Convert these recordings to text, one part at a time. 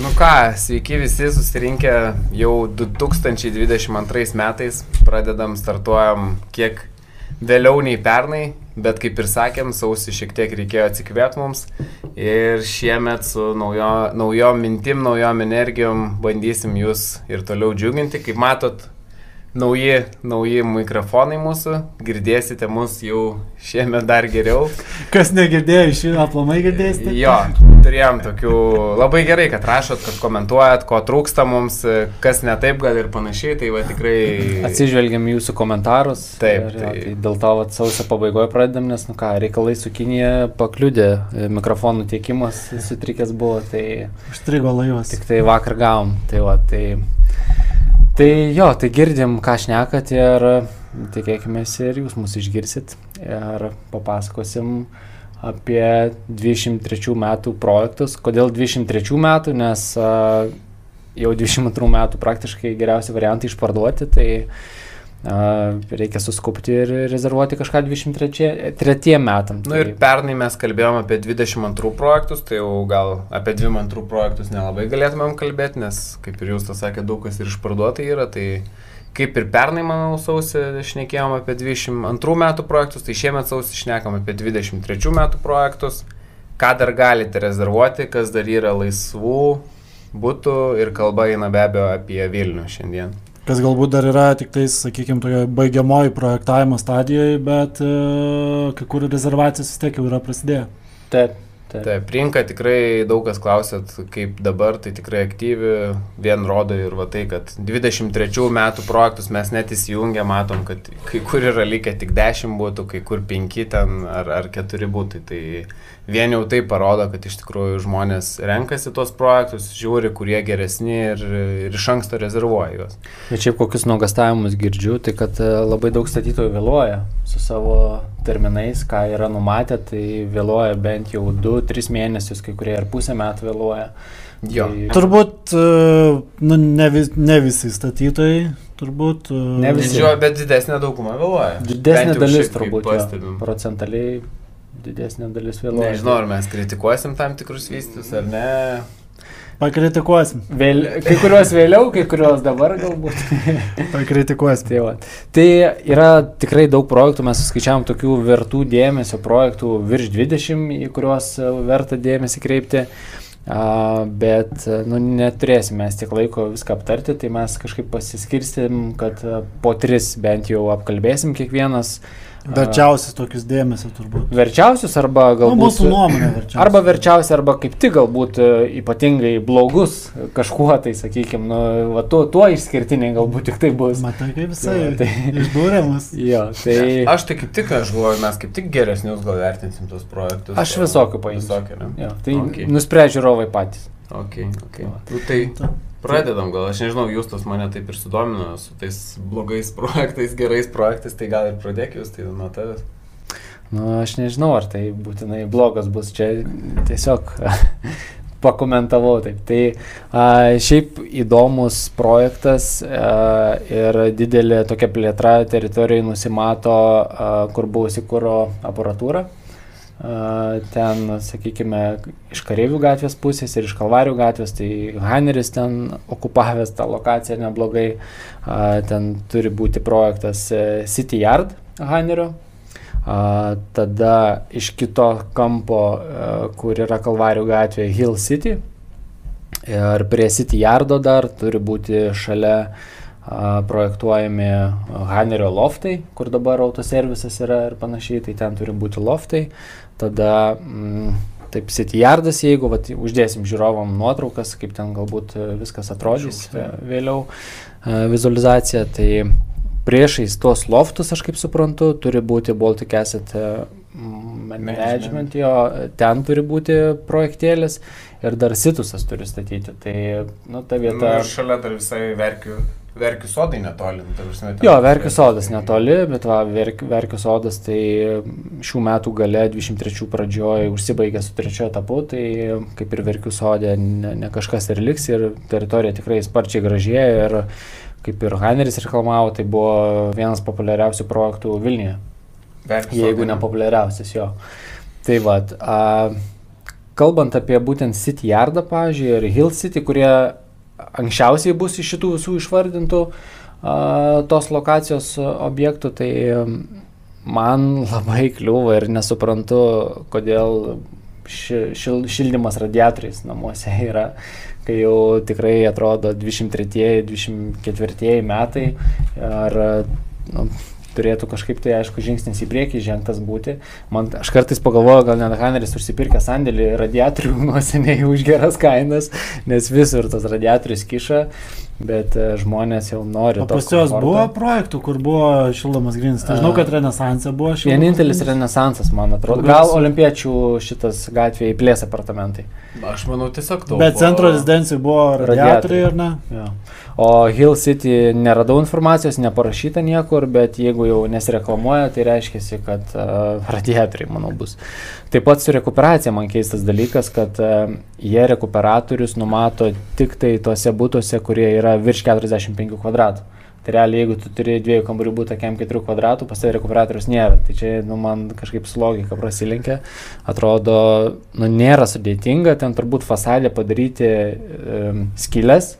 Nu ką, sveiki visi susirinkę jau 2022 metais, pradedam, startuojam kiek vėliau nei pernai, bet kaip ir sakėm, sausį šiek tiek reikėjo atsikvėpti mums ir šiemet su naujo, naujom mintim, naujom energijom bandysim jūs ir toliau džiuginti. Kaip matot, nauji, nauji mikrofonai mūsų, girdėsite mus jau šiemet dar geriau. Kas negirdėjo, iš jų aplamai girdėsite? Jo, turėjom tokių labai gerai, kad rašot, kad komentuojat, ko trūksta mums, kas ne taip gal ir panašiai, tai va tikrai... Atsižvelgiam jūsų komentarus. Taip, ir, tai... Jo, tai dėl to vat, sausio pabaigoje pradedam, nes, nu ką, reikalai su Kinija pakliūdė, mikrofonų tiekimas sutrikęs buvo, tai... Užstrigo laivas. Tik tai vakar gavom, tai va, tai... Tai jo, tai girdim, ką šnekat ir tikėkime ir jūs mus išgirsit ir papasakosim apie 23 metų projektus. Kodėl 23 metų, nes jau 22 metų praktiškai geriausi variantai išparduoti, tai Uh, reikia suskupti ir rezervuoti kažką 23 metam. Na nu ir pernai mes kalbėjom apie 22 projektus, tai jau gal apie 22 projektus nelabai galėtumėm kalbėti, nes kaip ir jūs tą sakė, daug kas ir išparduota yra, tai kaip ir pernai, manau, sausį šnekėjom apie 22 metų projektus, tai šiemet sausį šnekam apie 23 metų projektus. Ką dar galite rezervuoti, kas dar yra laisvų būtų ir kalba eina be abejo apie Vilnių šiandien kas galbūt dar yra tik tais, sakykime, toje baigiamoji projektavimo stadijoje, bet e, kai kur rezervacijos vis tiek jau yra prasidėję. Taip. Taip. Taip, rinka tikrai daug kas klausėt, kaip dabar, tai tikrai aktyvi, vien rodo ir va tai, kad 23 metų projektus mes net įsijungę, matom, kad kai kur yra likę tik 10 būtų, kai kur 5 ten ar, ar 4 būtų, tai vien jau tai parodo, kad iš tikrųjų žmonės renkasi tuos projektus, žiūri, kurie geresni ir, ir iš anksto rezervuoja juos. Bet šiaip kokius nuogastavimus girdžiu, tai kad e, labai daug statytojų vėluoja su savo terminais, ką yra numatę, tai vėluoja bent jau 2-3 mėnesius, kai kurie ir pusę metų vėluoja. Jo. Tai... Turbūt e, nu, ne, vis, ne visi statytojai, turbūt. E, ne visi. Didžio, bet didesnė dauguma vėluoja. Didesnė dalis turbūt. Jo, procentaliai didesnė dalis vėluoja. Nežinau, ar mes kritikuosim tam tikrus vystus ar ne. Pakritikuosim. Vėl, kai kuriuos vėliau, kai kuriuos dabar galbūt. Pakritikuosim. Tai, va. tai yra tikrai daug projektų, mes suskaičiavom tokių vertų dėmesio projektų virš 20, į kuriuos verta dėmesį kreipti. Uh, bet nu, neturėsime mes tiek laiko viską aptarti, tai mes kažkaip pasiskirstim, kad po tris bent jau apkalbėsim kiekvienas uh, Verčiausius tokius dėmesio turbūt. Verčiausius arba nu, galbūt. Nu, mūsų nuomonė verčiausius. Arba verčiausius, arba kaip tik galbūt e, ypatingai blogus kažkuo, tai sakykime, nu, va, tuo, tuo išskirtiniai galbūt tik tai bus. Matai, kaip visai. Ja, tai išdūrėmas. jo, tai... Aš tai kaip tik, aš galvoju, mes kaip tik geresnius gal vertinsim tos projektus. Aš visokių paimsiu. Visokių, ne? Jo, tai okay. nusprendžiu rovai patys. Okay, okay. Nu, tai... Ta. Pradedam, gal aš nežinau, jūs tas mane taip ir sudomino su tais blogais projektais, gerais projektais, tai gal ir pradėk jūs, tai nuo tavęs. Nu, aš nežinau, ar tai būtinai blogas bus, čia tiesiog pakomentavau taip. Tai a, šiaip įdomus projektas a, ir didelė tokia plėtra teritorijoje nusimato, a, kur buvusi kūro aparatūra ten, sakykime, iš Kareivių gatvės pusės ir iš Kalvarių gatvės, tai Haneris ten okupavęs tą lokaciją neblogai, ten turi būti projektas e, City Yard Hanerio, tada iš kito kampo, e, kur yra Kalvarių gatvė Hill City. Ir prie City Yardo dar turi būti šalia projektuojami Hanerio loftai, kur dabar autoservisas yra ir panašiai, tai ten turi būti loftai. Tada mm, taip Cityardas, jeigu vat, uždėsim žiūrovam nuotraukas, kaip ten galbūt e, viskas atrodys Žiūrė. vėliau e, vizualizacija, tai priešais tuos loftus, aš kaip suprantu, turi būti Baltic Asset e, Management, jo, ten turi būti projektėlis ir dar Situsas turi statyti. Tai, nu, ta vieta. Nu, šalia dar visai verkiu Verkių sodai netoli. Nu, prasme, jo, Verkių sodas netoli, bet va, verk, Verkių sodas tai šių metų gale 23 pradžioje užsibaigė su trečiojo etapu, tai kaip ir Verkių sodė ne, ne kažkas ir liks ir teritorija tikrai sparčiai gražėja ir kaip ir Haineris reklamavo, tai buvo vienas populiariausių projektų Vilniuje. Verkių jeigu ne populiariausias jo. Tai va, kalbant apie būtent City Yardą, pavyzdžiui, ir Hill City, kurie anksčiausiai bus iš šitų visų išvardintų tos lokacijos objektų, tai man labai kliūva ir nesuprantu, kodėl ši, šil, šildymas radiatoriais namuose yra, kai jau tikrai atrodo 23-24 metai. Ar, nu, turėtų kažkaip tai, aišku, žingsnis į priekį žengtas būti. Man, aš kartais pagalvoju, gal net Haneris užsipirkė sandėlį radiatorių nuo seniai už geras kainas, nes visur tas radiatorius kiša bet e, žmonės jau nori. O pas juos buvo projektų, kur buvo šildomas grinas. Tai žinau, kad Renesanse buvo šildomas. Vienintelis Renesansas, man atrodo. Gal olimpiečių šitas gatvėje įplės apartamentai. Aš manau tiesiog to. Bet centro rezidencijai buvo radiatoriai ar ne? Ja. O Hill City neradau informacijos, neparašyta niekur, bet jeigu jau nesireklamuoja, tai reiškia, kad uh, radiatoriai, manau, bus. Taip pat su rekuperacija man keistas dalykas, kad uh, jie rekuperatorius numato tik tai tuose būtuose, kurie yra virš 45 kvadratų. Tai realiai, jeigu tu turi dviejų kambarių būtą kem 4 kvadratų, pas tavai rekuperatorius nėra. Tai čia, nu, man kažkaip su logika prasilenkia. Atrodo, nu, nėra sudėtinga ten turbūt fasadė padaryti um, skylės.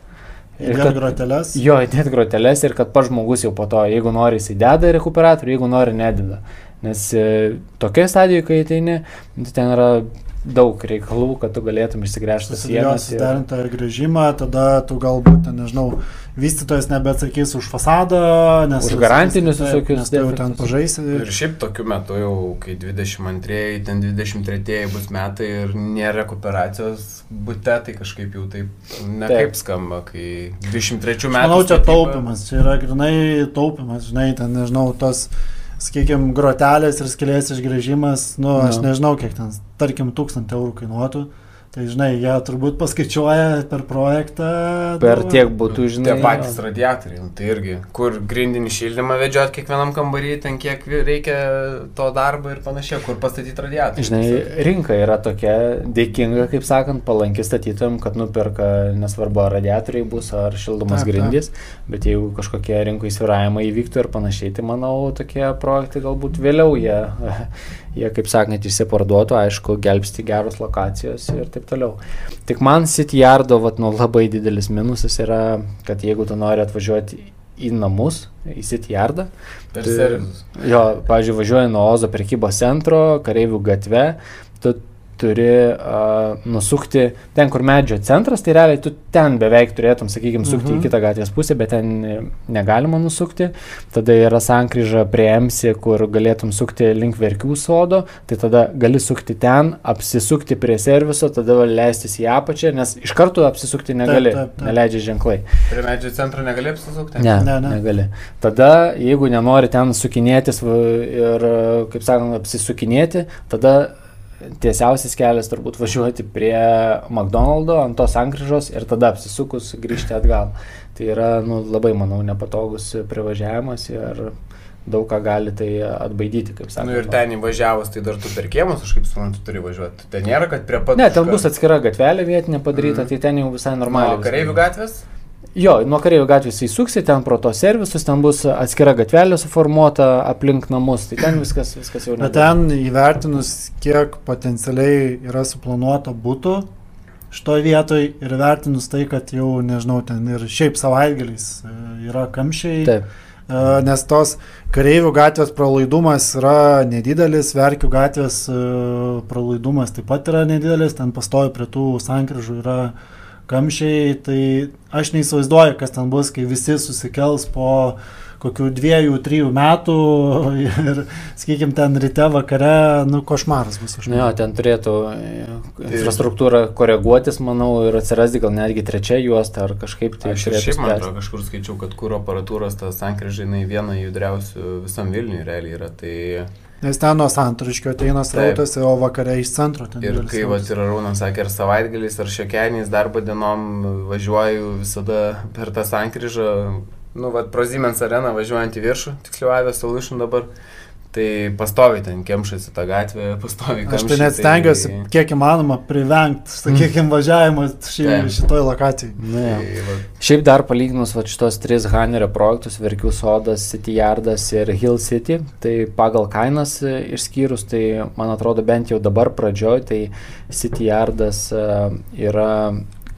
Įdėti groteles. Jo, įdėti groteles ir kad pa žmogus jau po to, jeigu nori, jis įdeda rekuperatorių, jeigu nori, nededa. Nes e, tokia stadija, kai ateini, tai ten yra daug reikalų, kad tu galėtum išsigręžti sienas. Susidarintą ir... grįžimą, tada tu galbūt, nežinau, vystytojas nebeatsakys už fasadą, nes... Už garantinius visokius. Nes tai jau ten pažaisi. Ir šiaip tokiu metu jau, kai 22, ten 23 bus metai ir nėra rekuperacijos būte, tai kažkaip jau taip nekaip taip. skamba, kai 23 metų. Manau, čia taupimas, čia yra grinai taupimas, žinai, ten, nežinau, tos... Tos sakykime, grotelės ir skilės išgrėžimas, nu, aš no. nežinau, kiek ten, tarkim, tūkstantį eurų kainuotų. Tai žinai, jie turbūt paskaičiuoja per projektą. Per nu, tiek būtų, žinai. Tie patys radiatoriai, nu, tai irgi, kur grindinį šildymą vedžiot kiekvienam kambarį, ten kiek reikia to darbo ir panašiai, kur pastatyti radiatorių. Žinai, rinka yra tokia dėkinga, kaip sakant, palanki statytojams, kad nuperka, nesvarbu, ar radiatoriai bus, ar šildomas taip, grindys, taip. bet jeigu kažkokie rinkų įsviravimai įvyktų ir panašiai, tai manau, tokie projektai galbūt vėliau jie jie, kaip sakant, išsiparduotų, aišku, gelbsti geros lokacijos ir taip toliau. Tik man City Yardo, vat, nu, labai didelis minusas yra, kad jeigu tu nori atvažiuoti į namus, į City Yardą. Per servisus. Jo, pavyzdžiui, važiuoji nuo Ozo prekybos centro, kareivių gatve, tu turi uh, nusukti ten, kur medžio centras, tai realiai tu ten beveik turėtum, sakykime, sukti uh -huh. į mhm. kitą gatvės pusę, bet ten negalima nusukti. Tada yra sankryža prie Emsi, kur galėtum sukti link Verkių sodo, tai tada gali sukti ten, apsisukti prie serviso, tada leistis į apačią, nes iš karto apsisukti negali, taip, taip, taip. neleidžia ženklai. Prie medžio centro negali apsisukti? Ne, ne, ne. negali. Tada, jeigu nenori ten sukinėtis ir, kaip sakant, apsisukinėti, tada tiesiausias kelias turbūt važiuoti prie McDonald'o ant tos sankryžos ir tada apsisukus grįžti atgal. Tai yra nu, labai, manau, nepatogus privažiavimas ir daug ką gali tai atbaidyti, kaip sakoma. Na nu, ir ten įvažiavus, tai dar tu per kiemus, aš kaip suprantu, turi važiuoti. Ten nėra, kad prie pat... Ne, ten bus atskira gatvelė vietinė padaryta, mm. tai ten jau visai normaliai. O kareivių gatvės? Jo, nuo kareivių gatvės įsuksi, ten pro to servisus, ten bus atskira gatvelė suformuota aplink namus, tai ten viskas, viskas jau. Bet ten įvertinus, kiek potencialiai yra suplanuota būtų šitoje vietoje ir vertinus tai, kad jau, nežinau, ten ir šiaip savaitgaliais e, yra kamščiai. Taip. E, nes tos kareivių gatvės pralaidumas yra nedidelis, verkių gatvės e, pralaidumas taip pat yra nedidelis, ten pastoju prie tų sankryžų yra uh, kamščiai, tai aš neįsivaizduoju, kas ten bus, kai visi susikels po kokių dviejų, trijų metų ir, sakykime, ten ryte vakare, nu, košmaras bus. Ne, jo, ten turėtų infrastruktūra koreguotis, manau, ir atsirasti gal netgi trečia juosta ar kažkaip tai. Aš šiaip, man atrodo, kažkur skaičiau, kad kūro aparatūros tas sankryžai viena judriausių visam Vilniui realiai yra. Tai Nes ten nuo santariškio ateina srautas, o vakare iš centro. Ir kai va, ir Rūnas sakė, ar savaitgaliais, ar šiokieniais darbo dienom važiuoju visada per tą sankryžą, nu, va, pro Siemens areną važiuojant į viršų, tiksliau Avės Solution dabar, Tai pastoviai ten kemšasi tą gatvę, pastoviai kamščiai. Aš tai net stengiuosi, tai... kiek įmanoma, privengti, sakykime, mm. važiavimo ši, šitoj lokacijai. Na, ja. tai, va. Šiaip dar palyginus va, šitos tris Hanerio projektus, Verkių sodas, City Yardas ir Hill City, tai pagal kainas e, išskyrus, tai man atrodo bent jau dabar pradžioj, tai City Yardas uh, yra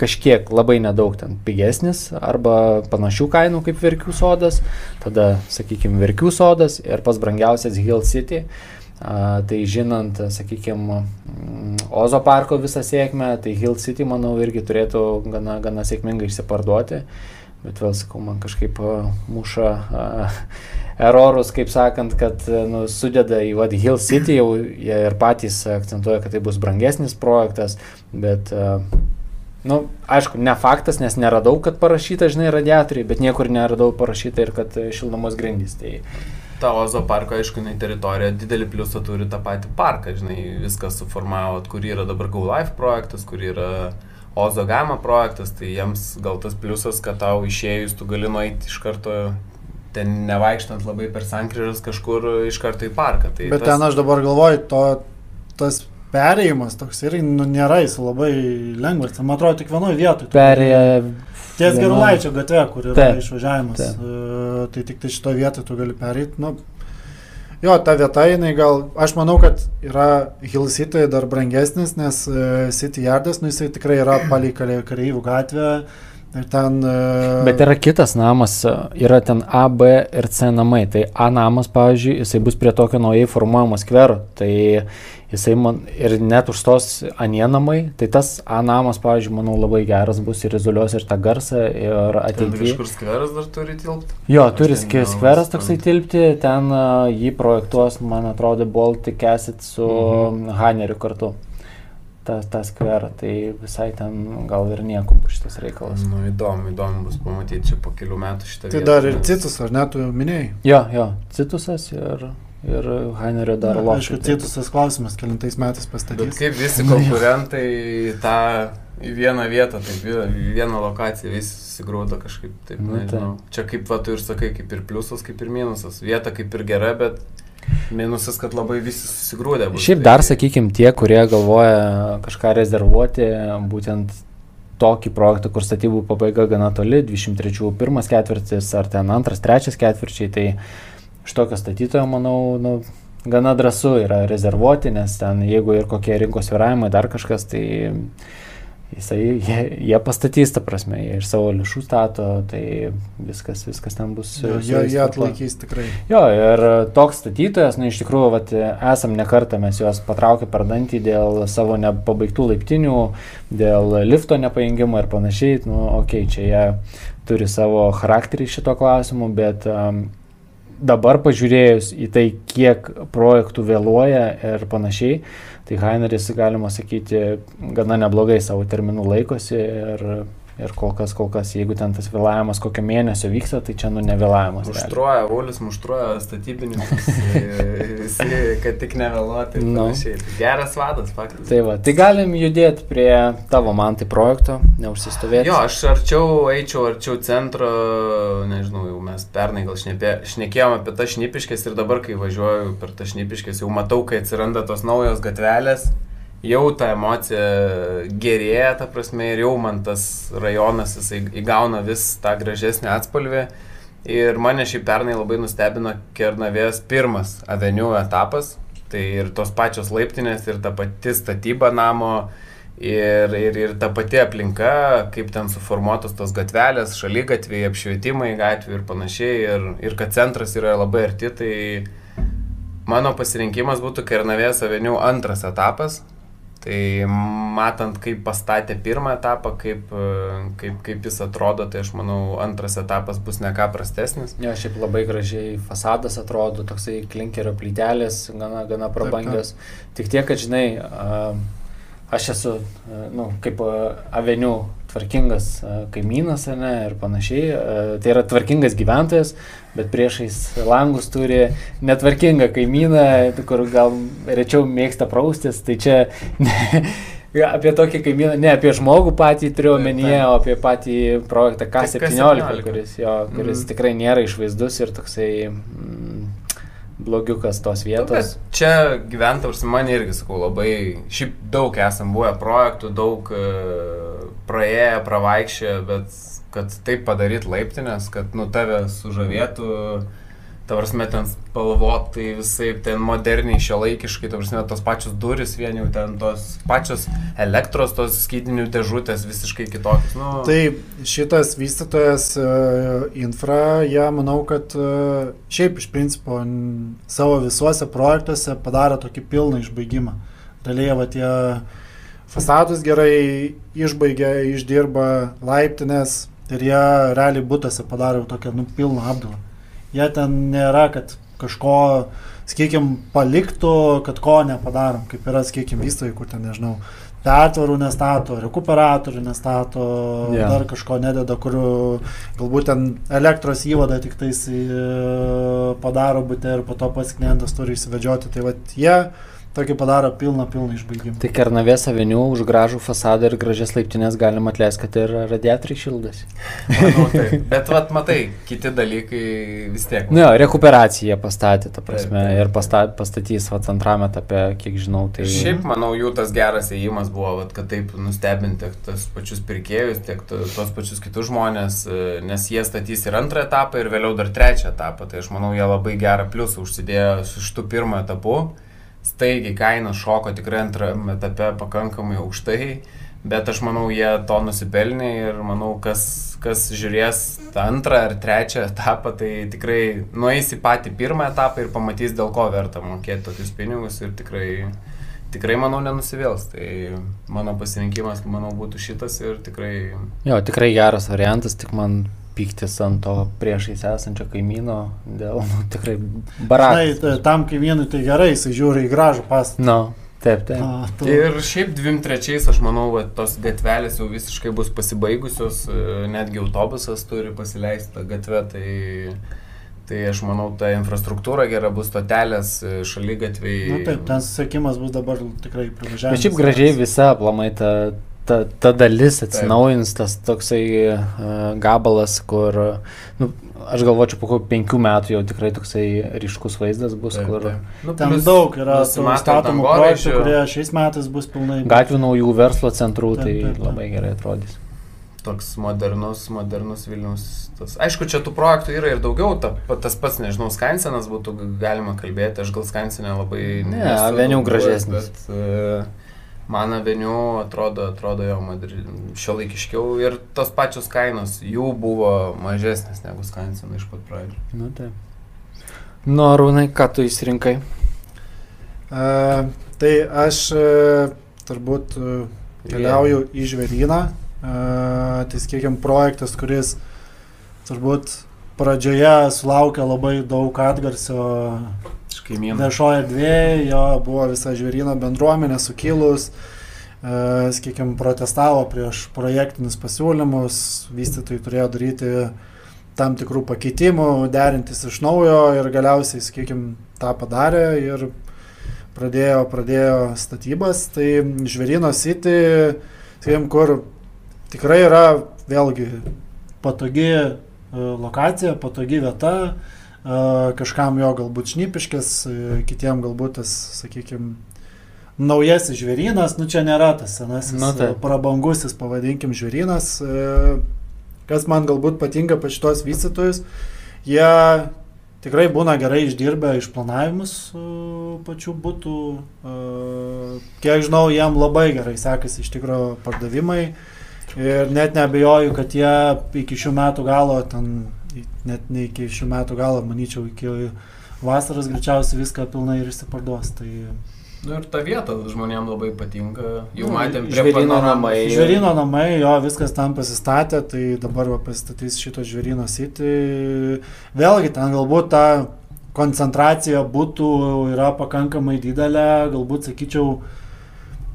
kažkiek labai nedaug ten pigesnis arba panašių kainų kaip Verkių sodas, tada, sakykime, Verkių sodas ir pas brangiausias Hill City. A, tai žinant, sakykime, Ozo parko visą sėkmę, tai Hill City, manau, irgi turėtų gana, gana sėkmingai išsiparduoti. Bet vėl sakau, man kažkaip muša a, erorus, kaip sakant, kad nu, sudeda į vad Hill City, jau jie ir patys akcentuoja, kad tai bus brangesnis projektas, bet a, Nu, aišku, ne faktas, nes neradau, kad parašyta, žinai, radiatoriai, bet niekur neradau parašyta ir kad e, šildomos grindys. Tai... Ta Ozo parko, aišku, jinai teritorija didelį pliusą turi tą patį parką, žinai, viskas suformavo, kur yra dabar Go Life projektas, kur yra Ozo Gama projektas, tai jiems gal tas pliusas, kad tau išėjus tu gali nueiti iš karto ten nevaikštant labai per sankryžas kažkur iš karto į parką. Tai Bet tas... ten aš dabar galvoju, to, tas perėjimas toks ir nu, nėra jis labai lengvas. Man atrodo, tik vienoje vietoje. Perėję. Ties Gerulaičio gatve, kur yra taip, išvažiavimas. Taip. Uh, tai tik tai šito vietoje tu gali pereiti. Nu, jo, ta vieta, jinai gal, aš manau, kad yra Hill City dar brangesnis, nes uh, City Yardas, nu jisai tikrai yra palei kareivių gatvę. Ir ten. Uh... Bet yra kitas namas, yra ten A, B ir C namai. Tai A namas, pavyzdžiui, jisai bus prie tokio naujai formuojamo skvero. Tai jisai man ir net už tos anie namai, tai tas A namas, pavyzdžiui, manau, labai geras bus ir izoliuos ir tą garsą ir ateityje. Kažkur skveras dar turi tilpti? Jo, turi skveras toksai tilpti, ten uh, jį projektuos, man atrodo, Baltic Acid su mhm. Haneriu kartu. Ta, tą skverą, tai visai ten gal ir nieko bus šitas reikalas. Nu, įdomu, įdomu bus pamatyti čia po kelių metų šitą. Tai vietą, dar ir citus, ar net tu minėjai? Jo, jo, citusas ir ir Hainerio dar lopšį. Aišku, citusas klausimas, kelintais metais pastatys. Bet kaip visi konkurentai tą į vieną vietą, taip, į vieną lokaciją visi susigrūdo kažkaip, taip, nu, nežinau. Tai. Čia kaip va tu ir sakai, kaip ir pliusas, kaip ir minusas. Vieta kaip ir gera, bet minusas, kad labai visi susigrūdė. Bus, Šiaip dar, sakykime, tie, kurie galvoja kažką rezervuoti, būtent tokį projektą, kur statybų pabaiga gana toli, 23 pirmas ketvirtis ar ten antras, trečias ketvirčiai, tai iš tokio statytojo, manau, nu, gana drąsu yra rezervuoti, nes ten jeigu ir kokie rinkos viravimai, dar kažkas, tai jisai, jie, jie pastatys, ta prasme, jie iš savo lėšų stato, tai viskas, viskas ten bus. Jo, jie, jie atlaikys tikrai. Jo, ir toks statytojas, na, nu, iš tikrųjų, vat, esam nekartą mes juos patraukę per dantį dėl savo nepabaigtų laiptinių, dėl lifto nepajungimo ir panašiai, nu, okei, okay, čia jie turi savo charakterį šito klausimu, bet um, dabar pažiūrėjus į tai, kiek projektų vėluoja ir panašiai, tai Heineris, galima sakyti, gana neblogai savo terminų laikosi ir Ir kol kas, kol kas, jeigu ten tas vėlavimas kokio mėnesio vyksta, tai čia nu nevėlavimas. Muštruoja, Volis muštruoja statybininkus, kad tik nevėluoti. Nu. Geras vadas, faktas. Tai va, tai galim judėti prie tavo man tai projekto, neužsistovėti. Jo, aš arčiau eičiau, arčiau centro, nežinau, jau mes pernai gal šnepė, šnekėjom apie tas šnipiškės ir dabar, kai važiuoju per tas šnipiškės, jau matau, kai atsiranda tos naujos gatvelės jau ta emocija gerėja, ta prasme, ir jau man tas rajonas jisai įgauna vis tą gražesnį atspalvį. Ir mane šį pernai labai nustebino Kernavės pirmas avenių etapas. Tai ir tos pačios laiptinės, ir ta pati statyba namo, ir, ir, ir ta pati aplinka, kaip ten suformuotos tos gatvelės, šalygatviai, apšvietimai gatvių ir panašiai. Ir, ir kad centras yra labai arti, tai mano pasirinkimas būtų Kernavės avenių antras etapas, Tai matant, kaip pastatė pirmą etapą, kaip, kaip, kaip jis atrodo, tai aš manau, antras etapas bus ne ką prastesnis. Jo, šiaip labai gražiai fasadas atrodo, toksai klinkerio plytelės, gana, gana prabangios. Tik tiek, kad žinai, aš esu, nu, kaip avenių tvarkingas kaimynas, ne, ir panašiai. Tai yra tvarkingas gyventojas, bet priešais langus turi netvarkingą kaimyną, kur gal rečiau mėgsta praustis. Tai čia ne, apie tokį kaimyną, ne apie žmogų patį turiu omenyje, o apie patį projektą K17, kuris, jo, kuris mm. tikrai nėra išvaizdus ir toksai... Mm, blogiukas tos vietos. Nu, čia gyventavars man irgi, sakau, labai, šiaip daug esam buvę projektų, daug uh, praėję, pravaikščioję, bet kad taip padaryt laiptinės, kad nu tave sužavėtų. Tavarsime ten spalvot, tai visai ten moderniai, šio laikiškai, tavarsime tos pačios duris, vien jau ten tos pačios elektros, tos skydinių dėžutės visiškai kitokios. Nu. Tai šitas vystytojas uh, infra, jie manau, kad uh, šiaip iš principo savo visuose projektuose padaro tokį pilną išbaigimą. Realiai, va tie fasadus gerai išbaigia, išdirba laiptinės ir jie realiai būtose padaro tokią nu, pilną apdalą. Jie ten nėra, kad kažko, sakykime, paliktų, kad ko nepadarom, kaip yra, sakykime, vystytojai, kur ten, nežinau, pertvarų nestato, rekuperatorių nestato, yeah. dar kažko nededa, kur galbūt ten elektros įvadą tik tais e, padaro būtė ir po to pats klientas turi įsivedžioti. Tai vad jie Tokį padaro pilną, pilną išbaigimą. Tai Kernavės avinių už gražų fasadą ir gražias laiptinės galima atleisti, kad ir radiatoriai šildas. Manau, tai. Bet, vat, matai, kiti dalykai vis tiek. Ne, no, rekuperaciją pastatė, ta prasme, taip, taip. ir pastatė, pastatys, vat, antrame etape, kiek žinau. Tai... Šiaip, manau, jų tas geras įėjimas buvo, vat, kad taip nustebinti tiek tos pačius pirkėjus, tiek tos pačius kitus žmonės, e, nes jie statys ir antrą etapą, ir vėliau dar trečią etapą. Tai aš manau, jie labai gerą pliusą užsidėjo su šitų pirmo etapu staigiai kainos šoko tikrai antrame etape pakankamai aukštai, bet aš manau, jie to nusipelnė ir manau, kas, kas žiūrės tą antrą ar trečią etapą, tai tikrai nueis į patį pirmą etapą ir pamatys, dėl ko verta mokėti tokius pinigus ir tikrai, tikrai manau, nenusivėls. Tai mano pasirinkimas, manau, būtų šitas ir tikrai... Jo, tikrai geras variantas, tik man pyktis ant to priešais esančio kaimyno dėl nu, tikrai barakas. Tai tam kaimynui tai gerai, jisai žiūri į gražų pastatą. No. Taip, taip. A, tu... Ir šiaip dviem trečiais, aš manau, va, tos gatvelės jau visiškai bus pasibaigusios, e, netgi autobusas turi pasileisti tą gatvę, tai, tai aš manau, ta infrastruktūra gera bus stotelės, e, šaly gatviai. Na taip, ten susiekimas bus dabar tikrai privažiavimas. Bet šiaip gražiai visa aplamai ta ta, ta dalis atsinaujins, tas toksai uh, gabalas, kur, nu, aš galvočiau, po kokių penkių metų jau tikrai toksai ryškus vaizdas bus, taip, kur... Taip. Nu, ten daug yra statomų projektų, kurie šiais metais bus pilnai. Gatvių naujų verslo centrų, taip, tai taip, taip. labai gerai atrodys. Toks modernus, modernus Vilnius. Tas. Aišku, čia tų projektų yra ir daugiau, ta, tas pats, nežinau, Skansenas būtų galima kalbėti, aš gal Skansenę labai... Ne, veniau gražesnis. Bet, uh, man aveniu atrodo, atrodo jo šio laikiškiau ir tos pačios kainos jų buvo mažesnės negu Skansino iš pat pradžių. Nu, taip. Nu, Arūnai, ką tu įsirinkai? Uh, tai aš uh, turbūt uh, keliauju yeah. į žvėryną. Uh, tai skiekiam projektas, kuris turbūt pradžioje sulaukė labai daug atgarsio viešoje erdvėje, jo buvo visa žvėryno bendruomenė sukilus, e, sakykime, protestavo prieš projektinius pasiūlymus, vystytojai turėjo daryti tam tikrų pakeitimų, derintis iš naujo ir galiausiai, sakykime, tą padarė ir pradėjo, pradėjo statybas. Tai žvėryno City, sakykime, kur tikrai yra vėlgi patogi e, lokacija, patogi vieta, kažkam jo galbūt šnipiškas, kitiem galbūt tas, sakykime, naujasis žvėrynas, nu čia nėra tas senasis, nu, tai. prabangusis, pavadinkim, žvėrynas. Kas man galbūt patinka pa šitos vystytojus, jie tikrai būna gerai išdirbę išplanavimus pačių būtų. Kiek žinau, jiem labai gerai sekasi iš tikrųjų pardavimai. Ir net nebejoju, kad jie iki šių metų galo ten net ne iki šių metų galo, manyčiau, iki vasaros greičiausiai viską pilnai ir išsiparduos. Tai... Nu ir ta vieta žmonėms labai patinka. Jau nu, matėm, žvėrino namai. Žvėrino namai, jo, viskas tam pasistatė, tai dabar va, pasistatys šito žvėrino sitį. Vėlgi ten galbūt ta koncentracija būtų yra pakankamai didelė, galbūt sakyčiau,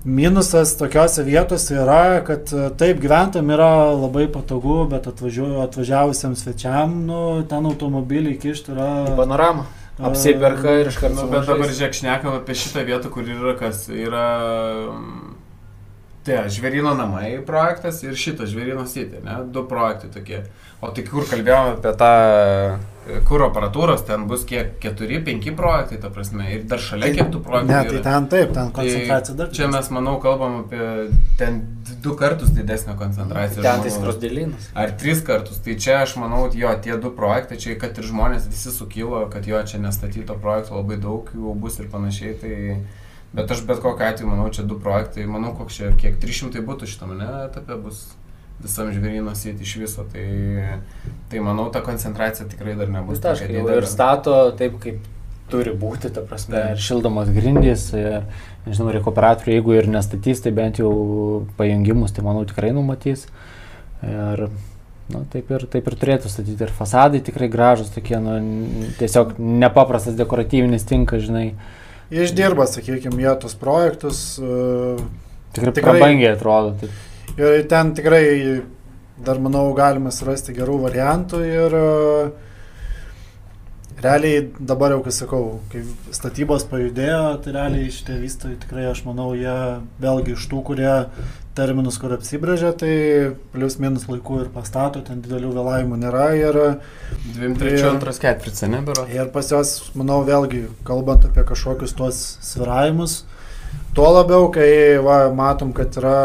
Minusas tokiuose vietose yra, kad e, taip gyventam yra labai patogu, bet atvažiu, atvažiavusiems svečiam, nu, ten automobilį kišti yra... Panoramą. Apsiperka ir iš karto. Nu, bet dabar žiūrėk, šnekam apie šitą vietą, kur yra kas. Yra Tai žvėrino namai projektas ir šitas žvėrino sitė, ne? Du projektai tokie. O tai kur kalbėjome apie tą kur aparatūros, ten bus kiek 4-5 projektai, ta prasme, ir dar šalia kiek tų projektų. Ne, tai ten taip, ten tai koncentracija tai dar. Čia mes, manau, kalbam apie ten du kartus didesnę koncentraciją. Ten tai skrosdėlynas. Ar tris kartus. Tai čia aš manau, jo, tie du projektai, čia kad ir žmonės visi sukilo, kad jo čia nestatyto projektų labai daug jų bus ir panašiai. Tai... Bet aš bet kokiu atveju manau, čia du projektai, manau, koks čia, kiek 300 būtų šitame etape bus visam žvėryno sėti iš viso. Tai, tai manau, ta koncentracija tikrai dar nebus. Taškai, ir stato taip, kaip turi būti, ta prasme, ir šildomos grindys, ir, nežinau, rekuperatorių, jeigu ir nestatys, tai bent jau pajungimus, tai manau tikrai numatys. Ir Nu, taip, ir, taip ir turėtų statyti. Ir fasadai tikrai gražus, tokie, nu, tiesiog nepaprastas dekoratyvinis tinkas, žinai. Išdirba, sakykime, jie tos projektus. Uh, tikrai, tikrai prabangiai atrodo. Taip. Ir ten tikrai dar manau galima surasti gerų variantų ir uh, realiai dabar jau, kai sakau, kai statybos pajudėjo, tai realiai šitie vystytojai tikrai, aš manau, jie vėlgi iš tų, kurie terminus, kur apsibrėžia, tai plius minus laikų ir pastato, ten didelių vėlavimų nėra. Ir, 2-3-2 ketvirtis, ne, bero. Ir pas juos, manau, vėlgi, kalbant apie kažkokius tuos sviravimus, tuo labiau, kai va, matom, kad yra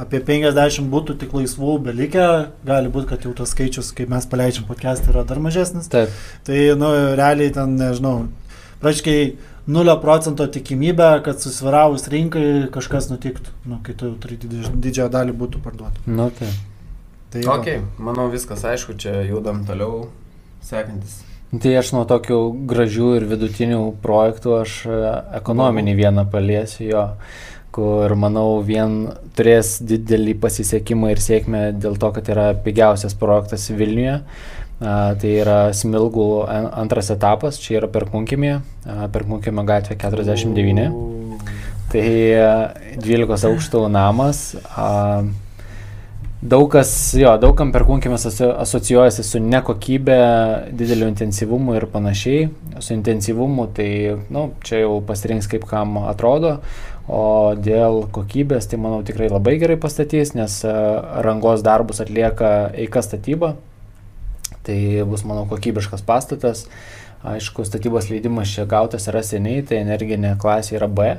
apie 50 būtų tik laisvų belikę, gali būti, kad jau tas skaičius, kai mes paleidžiam podcast, yra dar mažesnis. Taip. Tai, nu, realiai ten, nežinau, praškiai 0 procento tikimybė, kad susviravus rinkai kažkas nutiktų, nu, kai tu turi didžiąją dalį būtų parduoti. Nu, tai. Tai ok, manau viskas aišku, čia judam toliau, sekantis. Tai aš nuo tokių gražių ir vidutinių projektų aš e, ekonominį vieną paliesiu jo kur, manau, vien turės didelį pasisekimą ir sėkmę dėl to, kad yra pigiausias projektas Vilniuje. Tai yra Smilgų antras etapas, čia yra Perkunkimė, Perkunkimė gatvė 49. Tai 12 aukštų namas. Daug kas, jo, daugam perkunkimės asocijuojasi su nekokybė, dideliu intensyvumu ir panašiai. Su intensyvumu tai, na, nu, čia jau pasirinks kaip kam atrodo, O dėl kokybės, tai manau tikrai labai gerai pastatys, nes e, rangos darbus atlieka Eika statyba. Tai bus, manau, kokybiškas pastatas. Aišku, statybos leidimas čia gautas yra seniai, tai energinė klasė yra B.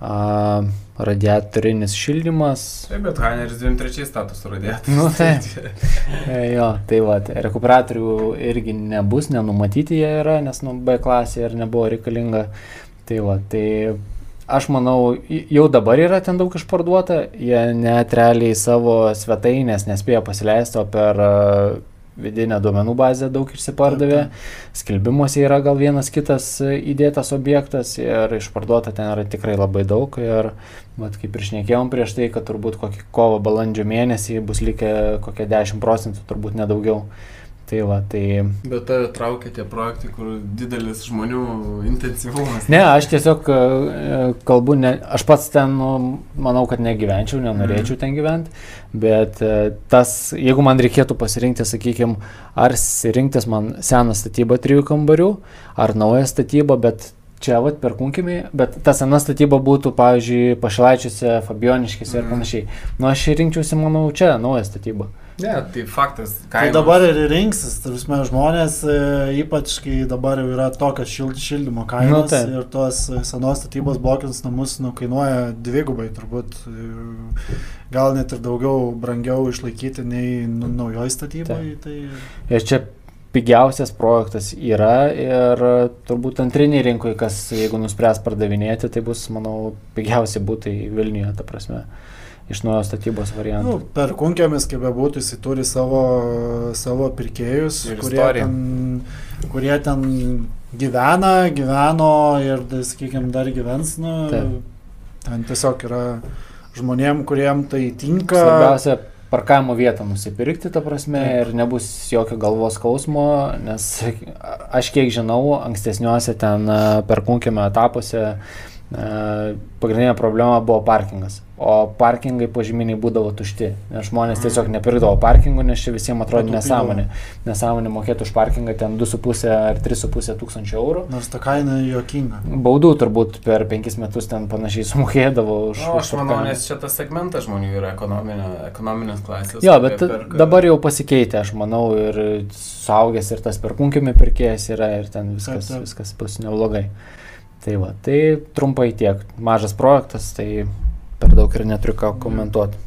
A, radiatorinis šildymas. Taip, bet Haineris 23 status radiatorius. Nu, tai. jo, tai va, rekuperatorių irgi nebus, nenumatyti jie yra, nes nu, B klasė ir nebuvo reikalinga. Tai va, tai aš manau, jau dabar yra ten daug išparduota, jie net realiai savo svetainės nespėjo pasileisti, o per vidinę duomenų bazę daug išsipardavė, skelbimuose yra gal vienas kitas įdėtas objektas ir išparduota ten yra tikrai labai daug. Ir, mat, kaip ir šnekėjom prieš tai, kad turbūt kokį kovo balandžio mėnesį bus likę kokie 10 procentų, turbūt nedaugiau. Tai va, tai... Bet tave traukia tie projektai, kur didelis žmonių intensyvumas. Ne, aš tiesiog e, kalbu, ne, aš pats ten, nu, manau, kad negyvenčiau, nenorėčiau mm. ten gyventi, bet e, tas, jeigu man reikėtų pasirinkti, sakykime, ar rinktis man seną statybą trijų kambarių, ar naują statybą, bet čia, vat, perkunkime, bet ta sena statyba būtų, pavyzdžiui, pašilaičiuose, fabioniškėse mm. ir panašiai. Nu, aš rinkčiausi, manau, čia naują statybą. Ne, tai faktas. Tai kainos. Tai dabar ir rinksis, tarsi žmonės, e, ypač kai dabar jau yra tokios šild, šildymo kainos nu, tai. ir tos senos statybos blokins namus nu, kainuoja dvigubai, turbūt gal net ir daugiau brangiau išlaikyti nei nu, naujoji statybai. Tai... Ir čia pigiausias projektas yra ir turbūt antriniai rinkoje, kas jeigu nuspręs pardavinėti, tai bus, manau, pigiausi būtai Vilniuje, ta prasme iš naujo statybos variantų. Nu, per kunkėmis, kaip bebūtų, jis turi savo, savo pirkėjus, ir kurie ten, kurie ten gyvena, gyveno ir, sakykime, dar gyvens. Nu, Taip. ten tiesiog yra žmonėm, kuriem tai tinka. Svarbiausia, parkavimo vietą nusipirkti, ta prasme, Taip. ir nebus jokio galvos skausmo, nes aš kiek žinau, ankstesniuose ten per kunkėme etapuose pagrindinė problema buvo parkingas. O parkingai požyminiai būdavo tušti. Nes žmonės tiesiog nepirkdavo parkingų, nes čia visiems atrodė nesąmonė. Nesąmonė mokėti už parkingą ten 2,5 ar 3,5 tūkstančio eurų. Nors ta kaina juokinga. Baudų turbūt per 5 metus ten panašiai sumokėdavo už... O, aš už manau, nes čia tas segmentas žmonių yra ekonominės klasės. Jo, bet perka... dabar jau pasikeitė, aš manau, ir suaugęs ir tas perkunkimi pirkėjas yra ir ten viskas, taip, taip. viskas bus neblogai. Tai va, tai trumpai tiek. Mažas projektas, tai per daug ir neturiu ką komentuoti.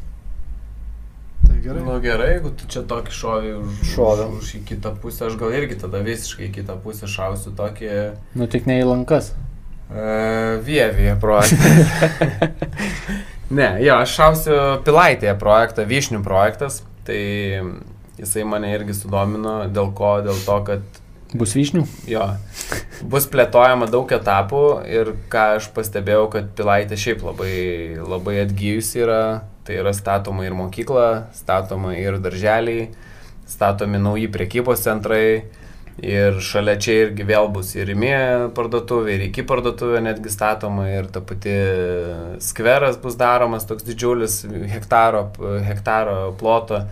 Tai gerai. Nu gerai, jeigu tu čia tokį šovį už, Šovė. už, už į kitą pusę, aš gal irgi tada visiškai į kitą pusę šausiu tokį... Nu tik ne į lankas. Uh, Vievėje projektą. ne, jo, aš šausiu Pilaitėje projektą, Vyšnių projektas. Tai jisai mane irgi sudomino, dėl ko, dėl to, kad Bus vyšnių? Jo. Bus plėtojama daug etapų ir ką aš pastebėjau, kad Pilaitė šiaip labai, labai atgyjusi yra. Tai yra statoma ir mokykla, statoma ir darželiai, statomi nauji priekybos centrai. Ir šalia čia irgi vėl bus ir įmė parduotuvė, ir iki parduotuvė netgi statoma, ir ta pati skveras bus daromas, toks didžiulis hektaro, hektaro ploto.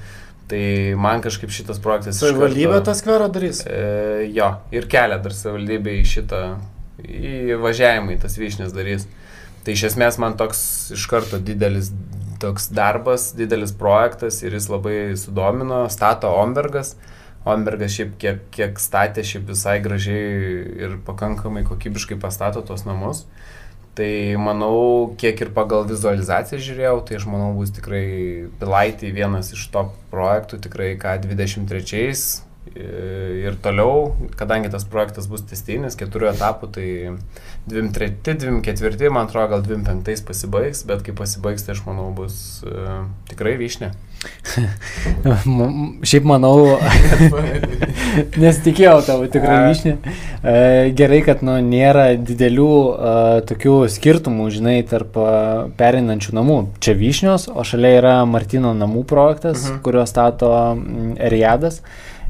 Tai man kažkaip šitas projektas... Savivaldybė tą skverą darys? E, jo, ir kelia dar savivaldybė į šitą, į važiavimą į tas vyšnės darys. Tai iš esmės man toks iš karto didelis toks darbas, didelis projektas ir jis labai sudomino, stato Ombergas. Ombergas šiaip kiek, kiek statė, šiaip visai gražiai ir pakankamai kokybiškai pastato tos namus. Tai manau, kiek ir pagal vizualizaciją žiūrėjau, tai aš manau bus tikrai Pilaitį vienas iš top projektų, tikrai K23 ir toliau, kadangi tas projektas bus testinis, keturių etapų, tai 23-24, man atrodo, gal 25 pasibaigs, bet kai pasibaigs, tai aš manau bus uh, tikrai vyšnė. Šiaip manau, nesitikėjau tavo tikrai vyšnį. Gerai, kad nu, nėra didelių uh, tokių skirtumų, žinai, tarp uh, perinančių namų. Čia vyšnios, o šalia yra Martino namų projektas, mhm. kurio stato Eriadas.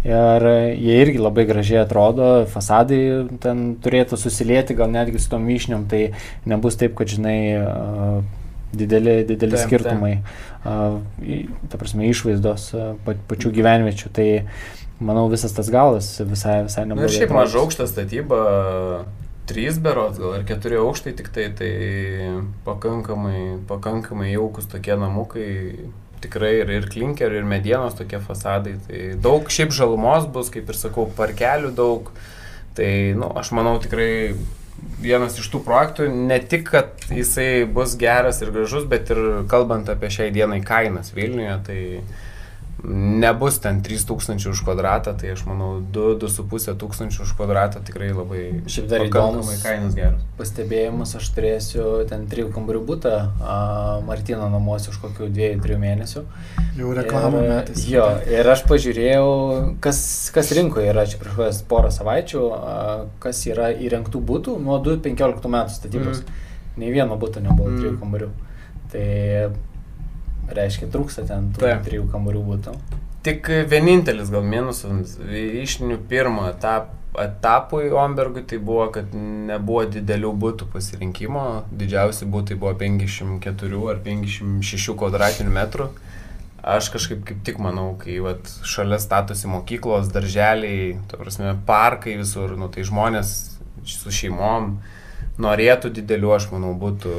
Ir jie irgi labai gražiai atrodo, fasadai ten turėtų susilieti, gal netgi su tom vyšniom, tai nebus taip, kad, žinai, uh, dideli, dideli taip, skirtumai, taip. ta prasme, išvaizdos pačių gyvenviečių. Tai manau visas tas galas visai, visai neblogai. Ir šiaip maža aukšta statyba, trys berots, gal ir keturi aukštai tik tai, tai pakankamai, pakankamai jaukus tokie namukai. Tikrai ir, ir klinker, ir medienos tokie fasadai. Tai daug šiaip žalumos bus, kaip ir sakau, parkelių daug. Tai, na, nu, aš manau tikrai vienas iš tų projektų, ne tik, kad jisai bus geras ir gražus, bet ir kalbant apie šiai dienai kainas Vilniuje, tai nebus ten 3000 už kvadratą, tai aš manau 2-2,5 tūkstančių už kvadratą tikrai labai Šiaip dar įdomus kainos geros. Pastebėjimus aš turėsiu ten 3 kambarių būtą Martino namuose už kokių 2-3 mėnesių. Jau reklamų metais. Jo, ir aš pažiūrėjau, kas, kas rinkoje yra čia prieš porą savaičių, a, kas yra įrengtų būtų nuo 2015 metų statybos. Mm. Nei vieno būtų nebuvo mm. 3 kambarių. Tai reiškia, trūksta ten tų Taip. trijų kambarių būtų. Tik vienintelis gal minusas išnių pirmo etap, etapui Ombergui tai buvo, kad nebuvo didelių būtų pasirinkimo, didžiausi būtai buvo 54 ar 56 kvadratinių metrų. Aš kažkaip kaip tik manau, kai vat, šalia statosi mokyklos, darželiai, to prasme, parkai visur, nu, tai žmonės su šeimom, uh, norėtų didelių, aš manau, būtų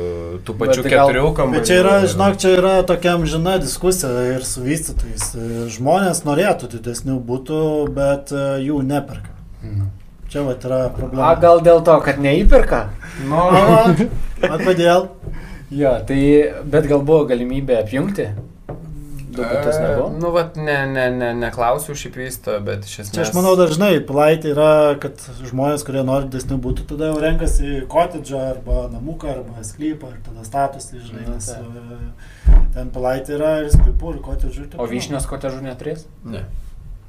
tų pačių bet, keturių kambarių. Bet čia yra, žinok, čia yra tokia amžina diskusija ir su vystytojais. Žmonės norėtų didesnių būtų, bet e, jų neperka. Mm. Čia va yra problema. A, gal dėl to, kad neįperka? Nu, o kodėl? jo, tai, bet gal buvo galimybė apjungti Du butus nebuvo? E, nu, vat, ne, ne, ne, neklausiu šiaip vysto, bet iš esmės. Čia aš manau dažnai, pilaitė yra, kad žmonės, kurie nori didesnių būtų, tada jau renkasi kotedžą arba namuką arba sklypą ir tada statosi, žinai, nes e, ten pilaitė yra ir sklypų ir kotedžų. O vyšnios kotedžų neturės? Ne.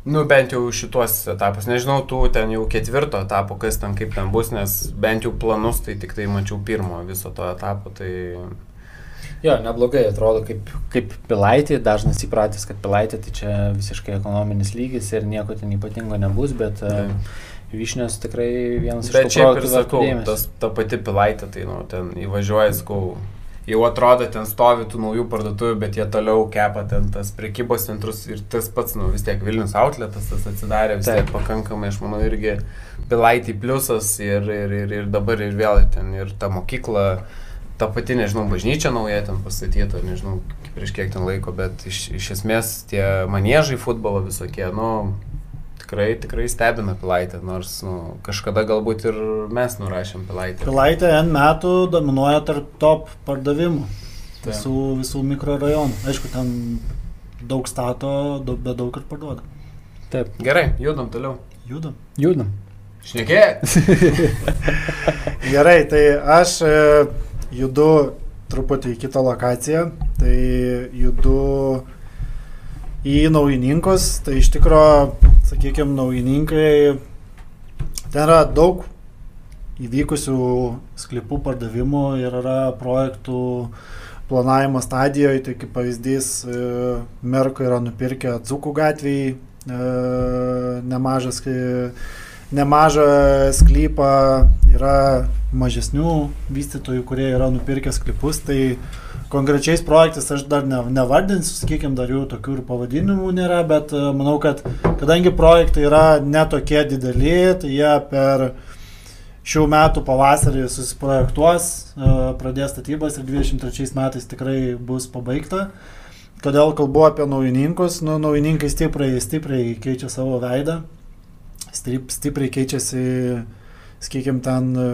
Nu, bent jau šituos etapus. Nežinau, tų ten jau ketvirto etapo, kas ten kaip ten bus, nes bent jau planus tai tik tai mačiau pirmo viso to etapo. Tai Jo, neblogai atrodo kaip, kaip pilaitė, dažnas įpratęs, kad pilaitė tai čia visiškai ekonominis lygis ir nieko ten ypatingo nebus, bet mm. vyšnios tikrai vienas bet iš tų projektų. Tas, ta pati pilaitė, tai nu, ten įvažiuoja, sakau, jau atrodo, ten stovi tų naujų parduotuvių, bet jie toliau kepa ten tas prekybos centrus ir tas pats, nu vis tiek Vilnius outletas tas atsidarė, vis tiek pakankamai, aš manau, irgi pilaitį pliusas ir, ir, ir, ir dabar ir vėl ten ir ta mokykla, ta pati, nežinau, bažnyčia nauja ten pastatyta, nežinau, prieš kiek ten laiko, bet iš, iš esmės tie manėžai futbolo visokie, nu, tikrai, tikrai stebina Pilaitę, nors nu, kažkada galbūt ir mes nurašėm Pilaitę. Pilaitė N metų dominuoja tarp top pardavimų visų, visų mikrorajonų. Aišku, ten daug stato, daug, bet daug ir parduoda. Taip. Gerai, judam toliau. Judam. Judam. Šnekėk. Gerai, tai aš e, judu truputį į kitą lokaciją. Tai judu į naujininkus, tai iš tikrųjų, sakykime, naujininkai, ten yra daug įvykusių sklypų pardavimų ir yra projektų planavimo stadijoje, tai kaip pavyzdys, e, Merko yra nupirkę Dzukų gatvėje nemažas, nemažą sklypą, yra mažesnių vystytojų, kurie yra nupirkę sklypus, tai konkrečiais projektais aš dar ne, nevardinsiu, sakykime, dar jų tokių ir pavadinimų nėra, bet e, manau, kad kadangi projektai yra netokie dideli, tai jie per šių metų pavasarį susiprojektuos, e, pradės statybas ir 23 metais tikrai bus pabaigta. Kodėl kalbu apie naujininkus? Nu, naujininkai stipriai, stipriai keičia savo veidą, stipriai keičiasi, sakykime, ten e,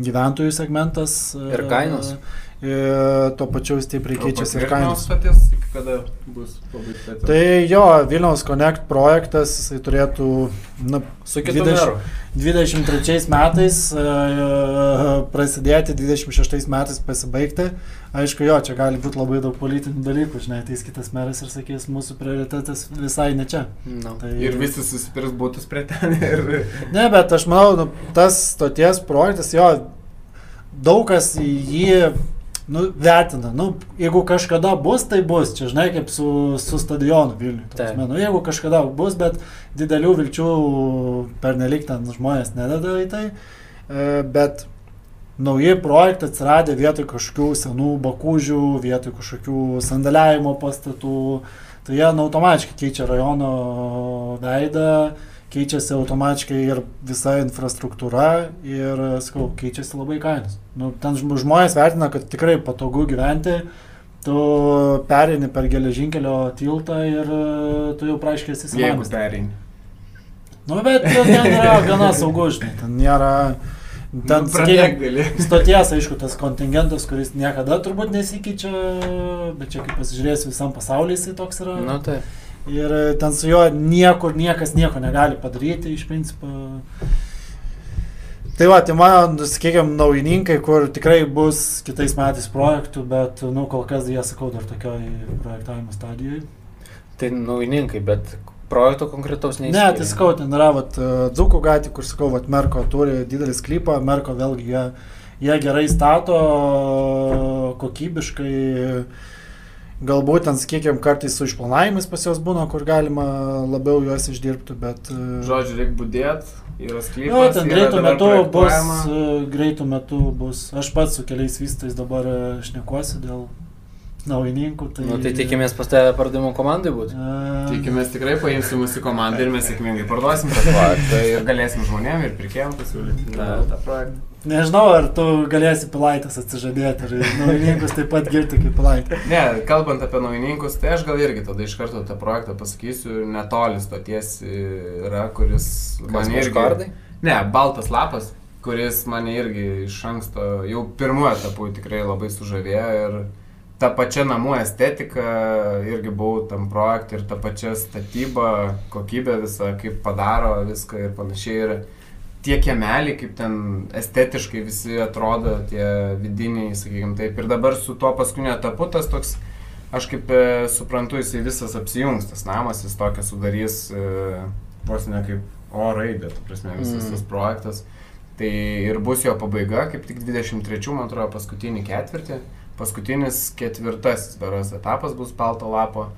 gyventojų segmentas. Ir kainos. Ir tuo pačiu stipriai keičiasi ir kainos. Stotis, kada bus pabaigta? Tai jo, Vilniaus Connect projektas, jisai turėtų na, su 20, 23 metais uh, prasidėti, 26 metais pasibaigti. Aišku, jo, čia gali būti labai daug politinių dalykų, žinai, ateis kitas meras ir sakys, mūsų prioritetas visai ne čia. No. Tai, ir visi susipirks būtus prie ten. Ir... Ne, bet aš manau, nu, tas stoties projektas, jo, daug kas jį nu, vertina, nu, jeigu kažkada bus, tai bus, čia žinai, kaip su, su stadionu Vilniuje. Nu, jeigu kažkada bus, bet didelių vilčių pernelik ten žmonės nededa į tai, e, bet nauji projektai atsiradė vietoj kažkokių senų bakūžių, vietoj kažkokių sandėliavimo pastatų, tai jie nu, automatiškai keičia rajono veidą keičiasi automatiškai ir visa infrastruktūra ir, sakau, keičiasi labai kainos. Nu, ten žmonės vertina, kad tikrai patogu gyventi, tu perini per geležinkelio tiltą ir tu jau praaiškiai esi smagus. Jeigu perini. Nu, bet ten yra gana saugu, žinai, ten nėra... Ten nu, sakykime, stoties, aišku, tas kontingentas, kuris niekada turbūt nesikeičia, bet čia kaip pasižiūrės visam pasaulyje jisai toks yra. Nu, taip. Ir e, ten su juo niekur niekas nieko negali padaryti iš principo. Tai va, tai man, sakykime, naujininkai, kur tikrai bus kitais metais projektų, bet, nu, kol kas jie, sakau, dar tokioj projektavimo stadijoje. Tai naujininkai, bet projekto konkretaus neįsivaizduoju. Ne, tai sakau, ten yra, vat, Dzukų gatį, kur, sakau, vat, Merko turi didelį sklypą, Merko vėlgi jie, jie gerai stato, kokybiškai Galbūt ten, sakykime, kartais su išplanavimais pas juos būna, kur galima labiau juos išdirbti, bet... E, Žodžiu, reikia būdėti, yra sklypas. Jo, ten greitų metų bus, e, greitų metų bus. Aš pats su keliais vystais dabar e, šnekuosi dėl naujininkų. Tai, nu, tai tikimės pas tave pardavimo komandai būti. Uh, tikimės tikrai paimsim mūsų komandą ir mes sėkmingai parduosim tą projektą ir galėsim žmonėm ir pirkėjim pasiūlyti tą projektą. Nežinau, ar tu galėsi pilaitės atsižadėti ir naujininkus taip pat girti kaip pilaitė. Ne, kalbant apie naujininkus, tai aš gal irgi tada iš karto tą projektą pasakysiu, netoli stoties yra, kuris man irgi... Kardai? Ne, baltas lapas, kuris mane irgi iš anksto, jau pirmuoju etapu tikrai labai sužavėjo ir ta pačia namų estetika, irgi buvau tam projektui ir ta pačia statyba, kokybė visa, kaip padaro viską ir panašiai. Ir tie kemeliai, kaip ten estetiškai visi atrodo, tie vidiniai, sakykime taip. Ir dabar su tuo paskutiniu etapu tas toks, aš kaip e, suprantu, jisai visas apsijungs, tas namas, jis tokia sudarys, e, vos ne kaip O raidė, tu prasme, visas mm. tas projektas. Tai ir bus jo pabaiga, kaip tik 23, man atrodo, paskutinį ketvirtį paskutinis ketvirtasis beros etapas bus palto lapo.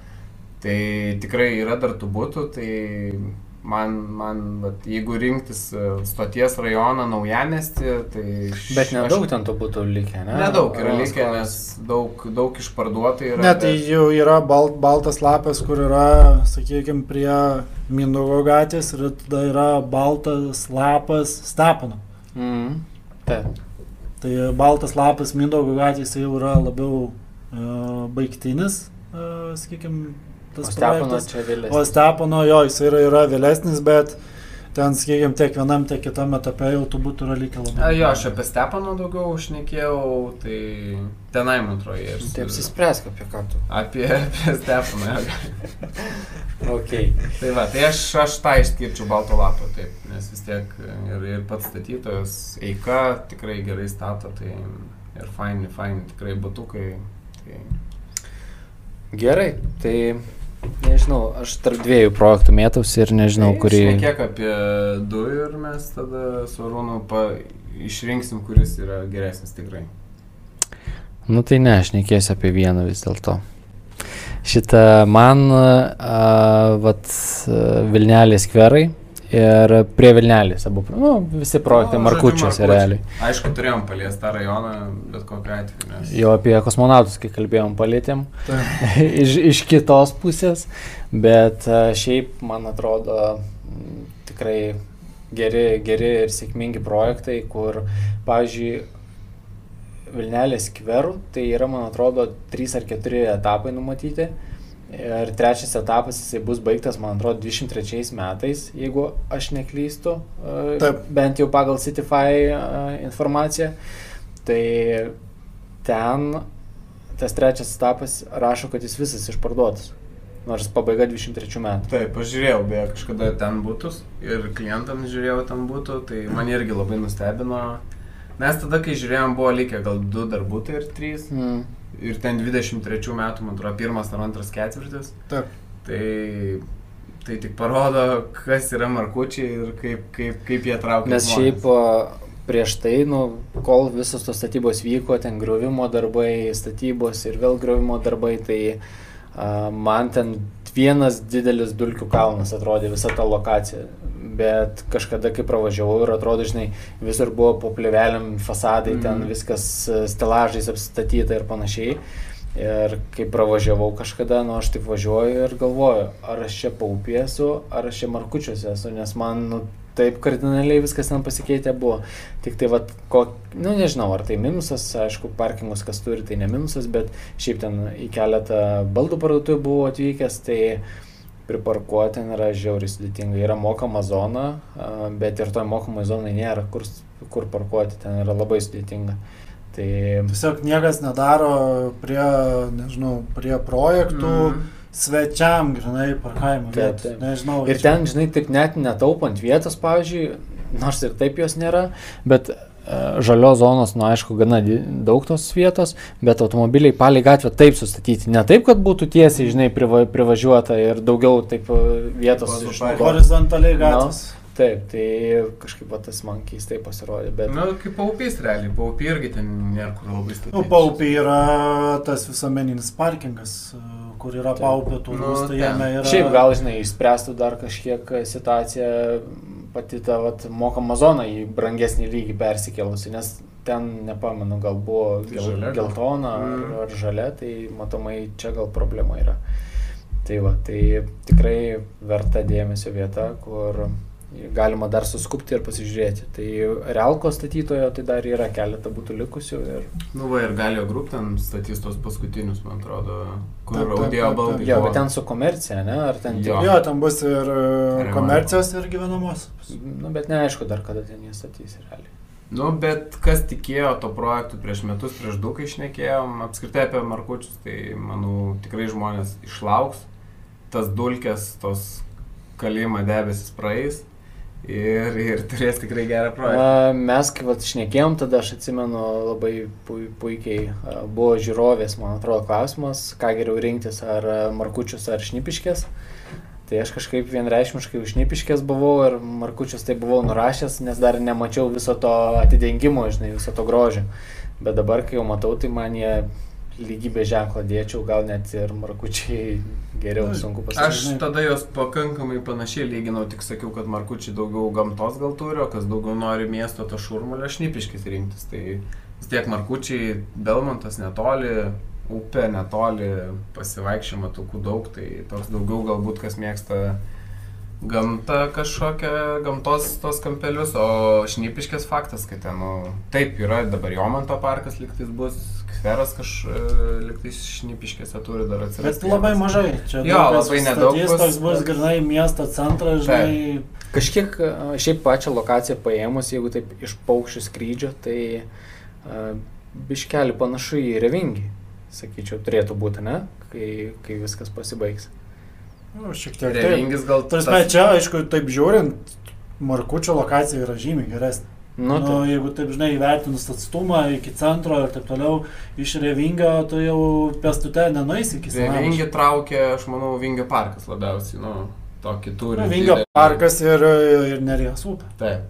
Tai tikrai yra dar tų būtų, tai man, man vat, jeigu rinktis e, stoties rajoną naujamestį, tai... Bet nedaug aš, ten to būtų likę, ne? Nedaug yra likę, nes daug, daug išparduota yra. Ne, tai jau yra balt, baltas lapas, kur yra, sakykime, prie Mindogo gatvės ir tada yra baltas lapas Stepono. Mm. Taip. Tai baltas lapas Mindogo gatvės jau yra labiau uh, baigtinis, uh, sakykime, tas o projektas. Čia vėlesnis. O Stepono jo, jis yra, yra vėlesnis, bet ten, sakykime, tiek vienam, tiek kitam etape jau turbūt yra likę labai. A, jo, aš apie Steponą daugiau užnekėjau, tai tenai, man atrodo, jie ir... Taip, apsispręsk apie ką tu. Apie, apie Steponą. ok. Tai va, tai aš, aš tą išskirčiau balto lapo, taip, nes vis tiek ir, ir pats statytojas Eika tikrai gerai stato, tai ir faini, faini tikrai batukai. Tai... Gerai, tai Nežinau, aš tarp dviejų projektų mėtausi ir nežinau, tai, kurį... Kiek apie du ir mes tada su Arūnu išrinksim, kuris yra geresnis tikrai. Nu tai ne, aš nekėsiu apie vieną vis dėlto. Šitą man, a, vat, Vilnelės skverai ir prie Vilnelės, abu, nu, visi projektai nu, Markučiuose realiai. Aišku, turėjom paliesti tą rajoną, bet kokiu atveju. Nes... Jo apie kosmonautus, kai kalbėjom, palėtėm iš, iš kitos pusės, bet šiaip, man atrodo, tikrai geri, geri ir sėkmingi projektai, kur, pavyzdžiui, Vilnelės skverų, tai yra, man atrodo, trys ar keturi etapai numatyti. Ir trečias etapas jisai bus baigtas, man atrodo, 23 metais, jeigu aš neklystu, e, Taip. bent jau pagal Citify e, informaciją. Tai ten tas trečias etapas rašo, kad jis visas išparduotas. Nors pabaiga 23 metų. Taip, aš žiūrėjau, beje, kažkada ten būtus ir klientams žiūrėjau ten būtų, tai man irgi labai nustebino. Nes tada, kai žiūrėjom, buvo likę gal du darbuotojai ir trys. Mm ir ten 23 metų, man atrodo, pirmas ar antras ketvirtis. Taip. Tai, tai tik parodo, kas yra markučiai ir kaip, kaip, kaip jie traukia. Nes šiaip prieš tai, nu, kol visos tos statybos vyko, ten griovimo darbai, statybos ir vėl griovimo darbai, tai uh, man ten vienas didelis dulkių kalnas atrodė visa ta lokacija bet kažkada, kai pravažiavau ir atrodo, žinai, visur buvo po plėvelėm fasadai, mm. ten mhm. viskas e, stelažais apstatyta ir panašiai. Ir kai pravažiavau kažkada, nu aš taip važiuoju ir galvoju, ar aš čia paupėsiu, ar aš čia markučiuose esu, nes man nu, taip kardinaliai viskas ten pasikeitė buvo. Tik tai, vad, ko, nu nežinau, ar tai minusas, aišku, parkingus kas turi, tai ne minusas, bet šiaip ten į keletą baldų parduotuvų buvau atvykęs, tai uh, priparkuoti ten yra žiauriai sudėtinga. Yra mokama zona, bet ir toj mokamai zonai nėra kur, kur parkuoti, ten yra labai sudėtinga. Tai... Tiesiog niekas nedaro prie, nežinau, prie projektų. Mm. Svečiam, žinai, parkavimo vietų. Nežinau. Ir ten, žinai, taip net netaupant vietos, pavyzdžiui, nors ir taip jos nėra, bet žalios zonos, nu aišku, gana daug tos vietos, bet automobiliai palei gatvę taip sustatyti. Ne taip, kad būtų tiesiai, žinai, priva, privažiuota ir daugiau taip e, vietos. Horizontaliai nu, gatvės. No, Taip, tai kažkaip tas man keistai pasirodė. Bet... Na, nu, kaip paupys realiai, paupy irgi ten nėra kur labai statyti. Nu, paupy yra tas visuomeninis parkingas, kur yra paupio turus, nu, tai jame yra. Šiaip gal, žinai, išspręstų dar kažkiek situaciją pati ta vat, mokama zona į brangesnį lygį persikėlusi, nes ten, nepamenu, gal buvo gel, žalia, geltona ar, mm. ar žalia, tai matomai čia gal problema yra. Tai va, tai tikrai verta dėmesio vieta, kur galima dar suskupti ir pasižiūrėti. Tai Realko statytojo tai dar yra keletą būtų likusių. Ir... Nu va ir galio grup ten statys tos paskutinius, man atrodo, kur ta, ta, audio baldai. Jo, bet ten su komercija, ne? Ar ten... Jo, jo ten bus ir e, komercijos ir gyvenamos. Nu, bet neaišku dar kada ten jie statys realiai. Nu, bet kas tikėjo to projektu prieš metus, prieš du, kai išnekėjom, apskritai apie markučius, tai manau tikrai žmonės išlauks, tas dulkės, tos kalėjimo debesis praeis ir, ir turės tikrai gerą projektą. Mes, kai vat, šnekėjom, tada aš atsimenu labai puikiai, buvo žiūrovės, man atrodo, klausimas, ką geriau rinktis, ar markučius ar šnipiškės. Tai aš kažkaip vienreišmiškai užnipiškės buvau ir markučius tai buvau nurašęs, nes dar nemačiau viso to atidengimo, žinai, viso to grožio. Bet dabar, kai jau matau, tai man jie lygybės ženklą dėčiau, gal net ir markučiai geriau sunku pasakyti. Aš tada jos pakankamai panašiai lyginau, tik sakiau, kad Markučiai daugiau gamtos gal turi, o kas daugiau nori miesto to šurmulio, šnipiškis rinktis. Tai vis tiek Markučiai, Belmontas netoli, upė netoli, pasivaikščiama tokių daug, tai toks daugiau galbūt kas mėgsta gamtą kažkokią, gamtos tos kampelius, o šnipiškės faktas, kad ten, nu, taip yra dabar Jomanto parkas liktais bus, skveras kažliktais šnipiškėse turi dar atsirasti. Bet labai mažai. Čia jo, labai nedaug. Jis toks bus grinai miesto centras, žinai. Tai. Kažkiek šiaip pačią lokaciją paėmus, jeigu taip iš paukščių skrydžio, tai uh, biškeli panašu į revingį, sakyčiau, turėtų būti, ne, kai, kai viskas pasibaigs. Nu, šiek tiek. Revingis gal... Tarsi, tas... čia, aišku, taip žiūrint, Markučio lokacija yra žymiai geresnė. Nu, nu, tai. jeigu taip žinai įvertinus atstumą iki centro ir taip toliau, iš Revingio tu jau pėstute nenueisi iki centro. Revingį traukia, aš manau, Vingio parkas labiausiai, nu, tokį turi. Nu, Vingio didelį. parkas ir, ir Nerijos upė. Taip.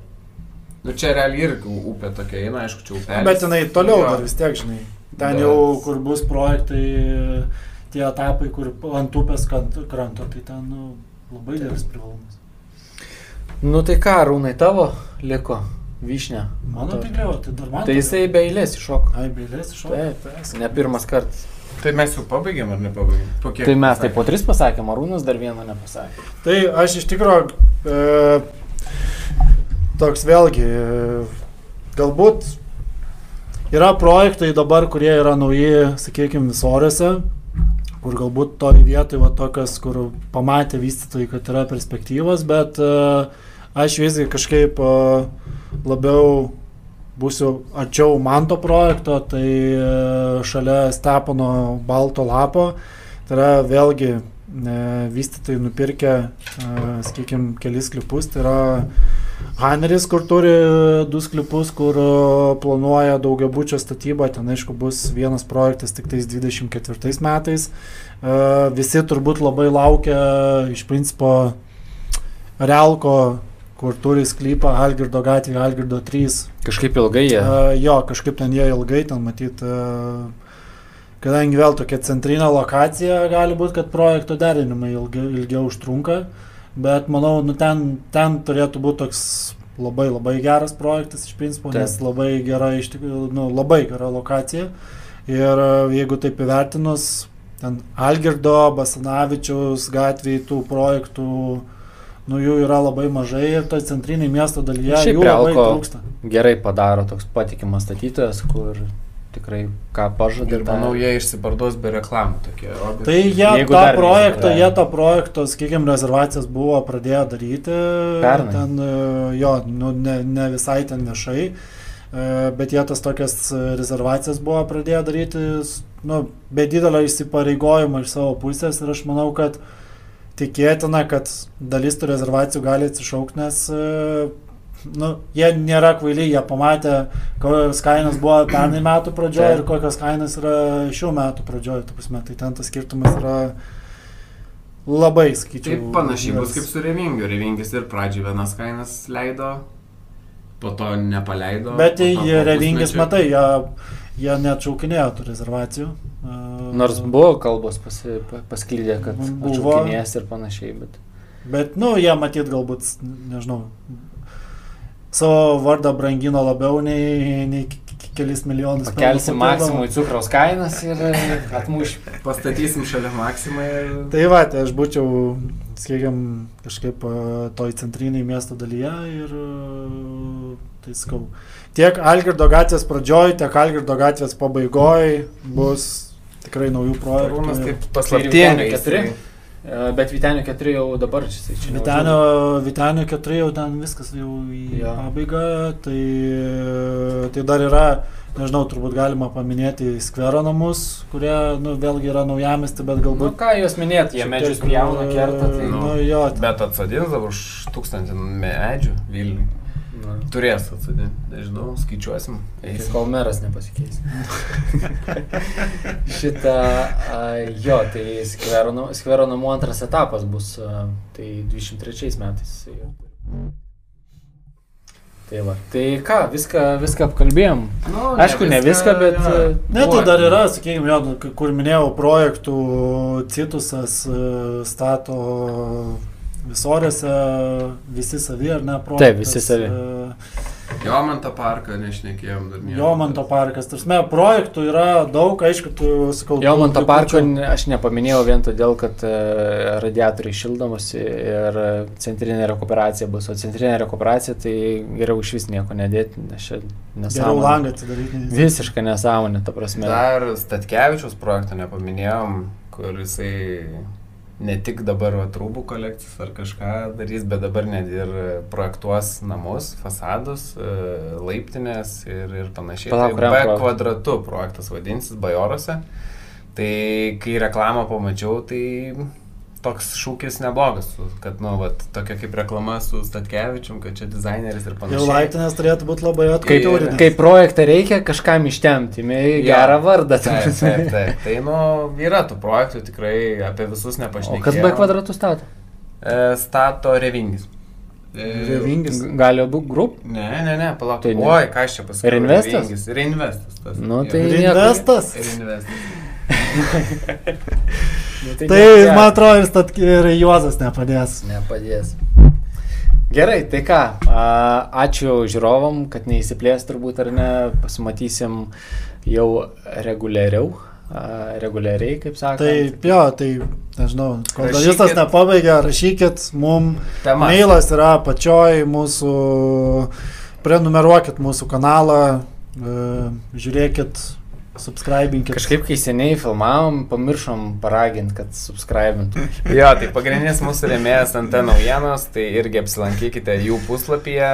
Nu, čia realiai irgi upė tokia eina, aišku, čia upė. Bet jinai toliau jo. dar vis tiek, žinai. Ten Bet... jau, kur bus projektai, tie etapai, kur ant upės kranto, tai ten nu, labai didelis privalumas. Nu tai ką, rūnai tavo liko? Vyšnė. Mano gal, tai dar man. Tai jisai be eilės iššoko. Ai, be eilės iššoko. Taip, taip. Ne pirmas kartas. Tai mes jau pabaigėm ar nepabaigėm? Tai mes tai po tris pasakėm, Arūnas dar vieną nepasakė. Tai aš iš tikrųjų e, toks vėlgi, e, galbūt yra projektai dabar, kurie yra nauji, sakykime, visoriuose, kur galbūt toj vietoj, va tokios, kur pamatė vystytojai, kad yra perspektyvos, bet e, aš visgi kažkaip labiau būsiu arčiau manto projekto, tai šalia Stepono balto lapo. Tai yra vėlgi e, vystytai nupirkę, sakykime, kelis klipus. Tai yra Haneris, kur turi du klipus, kur planuoja daugiabučio statybą. Ten aišku bus vienas projektas tik tais 24 metais. Visi turbūt labai laukia iš principo Realko kur turi sklypą Algirdo gatvėje, Algirdo 3. Kažkaip ilgai jie. Uh, jo, kažkaip ten jie ilgai, ten matyt, uh, kadangi vėl tokia centrinė lokacija, gali būti, kad projekto derinimai ilgiau, ilgiau užtrunka, bet manau, nu, ten, ten turėtų būti toks labai labai geras projektas iš principo, taip. nes labai gera, iš tikrųjų, nu, labai gera lokacija. Ir uh, jeigu taip įvertinus, ten Algirdo, Basanavičiaus gatvėje tų projektų nu jų yra labai mažai ir toj centriniai miesto dalyje Šiaip jų labai trūksta. Gerai padaro toks patikimas statytojas, kur tikrai ką pažadė. Ir manau, jie išsiparduos be reklamų tokie. Objektai. Tai jie tą projektą, jie tą projektą, sakykime, rezervacijas buvo pradėję daryti. Pernai. Ten, jo, nu, ne, ne visai ten viešai, e, bet jie tas tokias rezervacijas buvo pradėję daryti, nu, be didelio įsipareigojimo iš savo pusės ir aš manau, kad uh, tikėtina, kad dalis tų rezervacijų gali atsišaukti, nes e, nu, jie nėra kvailiai, jie pamatė, kokios kainos buvo pernai metų pradžioje ir kokios kainos yra šių metų pradžioje. Prasme, tai ten tas skirtumas yra labai, sakyčiau. Taip panašiai bus kaip su Revingiu. Revingis ir pradžioje vienas kainas leido, po to nepaleido. Bet tai Revingis, matai, jie, jie neatšaukinėjo tų rezervacijų. Nors buvo kalbos pasi, pasklydę, kad buvo kinės ir panašiai, bet. Bet, nu, jie matyt galbūt, nežinau, savo vardą brangino labiau nei, nei kelis milijonus. Pakelsim maksimui cukraus kainas ir atmuš. Pastatysim šalia maksimai. Tai va, tai aš būčiau, skaičiam, kažkaip toj centriniai miesto dalyje ir tai skau. Tiek Algirdo gatvės pradžioj, tiek Algirdo gatvės pabaigoj bus tikrai naujų projektų. Rūnas taip paslaptingai. Keturi. Bet Vitenio 4 jau dabar čia čia. Vitenio, Vitenio 4 jau ten viskas jau į ja. pabaigą, tai, tai dar yra, nežinau, turbūt galima paminėti skvero namus, kurie, nu, vėlgi yra naujamesti, bet galbūt... Nu, ką jūs minėt, jie medžius pjauna, kerta, tai... Nu, nu, jo, bet atsadins dabar už tūkstantį medžių Vilniui. Na. Turės atsidėti, nežinau, skaičiuosim. Eis. Kol meras nepasikeis. Šitą, jo, tai skvero, skvero namų antras etapas bus, tai 23 metais. Tai, va. tai ką, viską, viską apkalbėjom. Nu, Aišku, ne viską, bet... Ja. Ne, tai dar yra, sakykime, jo, kur minėjau, projektų Citusas stato visorėse, visi savi ar ne projektai. Taip, visi savi. Uh, Jomanto parką nešnekėjom dar nieko. Jomanto parkas, tarsi, projektų yra daug, aišku, tu sakau. Jomanto parko aš nepaminėjau vien todėl, kad e, radiatoriai šildomusi ir centrinė rekuperacija bus, o centrinė rekuperacija tai geriau iš vis nieko nedėti, nes čia nesąmonė. Geriau langą atidaryti. Visiškai nesąmonė, ta prasme. Dar Statkevičius projektą nepaminėjom, kur jisai ne tik dabar va, rūbų kolekcijas ar kažką darys, bet dabar net ir projektuos namus, fasadus, e, laiptinės ir, ir panašiai. Palauk, tai B kvadratu projektas vadinsis Bajorose. Tai kai reklamą pamačiau, tai toks šūkis neblogas, kad, nu, vat, tokia kaip reklama su Statkevičium, kad čia dizaineris ir panašiai. Jau laiptinės turėtų būti labai atkreipti. Kai projektą reikia kažkam ištemti, gerą vardą. Taip, taip, taip. Tai, nu, yra tų projektų tikrai apie visus nepašnekėjau. O kas B kvadratų stato? E, stato Revingis. E, Revingis. Gali būti grup? Ne, ne, ne, palauk. Tai ne. Oi, ką aš čia pasakiau? Reinvestas? Reinvestas. Tas. Nu, tai Reinvestas. Reinvestas. Nu, tai tai ne, man atrodo, ir, ir Juozas nepadės. Nepadės. Gerai, tai ką, ačiū žiūrovam, kad neįsiplės turbūt ar ne, pasimatysim jau reguliariau reguliariai, kaip sakoma. Taip, jo, tai, nežinau, kol žurnalistas nepabaigia, rašykit, mum Temas. mailas yra apačioj mūsų, prenumeruokit mūsų kanalą, žiūrėkit subscribinkit. Kažkaip, kai seniai filmavom, pamiršom paraginti, kad subscribintų. jo, tai pagrindinis mūsų rėmėjas ant naujienos, tai irgi apsilankykite jų puslapyje,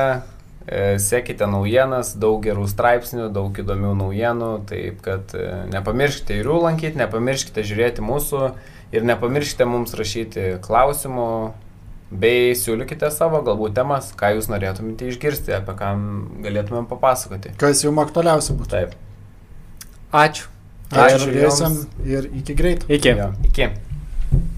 e, sekite naujienas, daug gerų straipsnių, daug įdomių naujienų, taip kad e, nepamirškite ir jų lankyti, nepamirškite žiūrėti mūsų ir nepamirškite mums rašyti klausimų. Bei siūlykite savo galbūt temas, ką jūs norėtumėte išgirsti, apie ką galėtumėm papasakoti. Kas jums aktualiausia būtų. Taip. Ačiū. Ačiū žiūrėjusiems ir iki greito. Iki. Ja. Iki.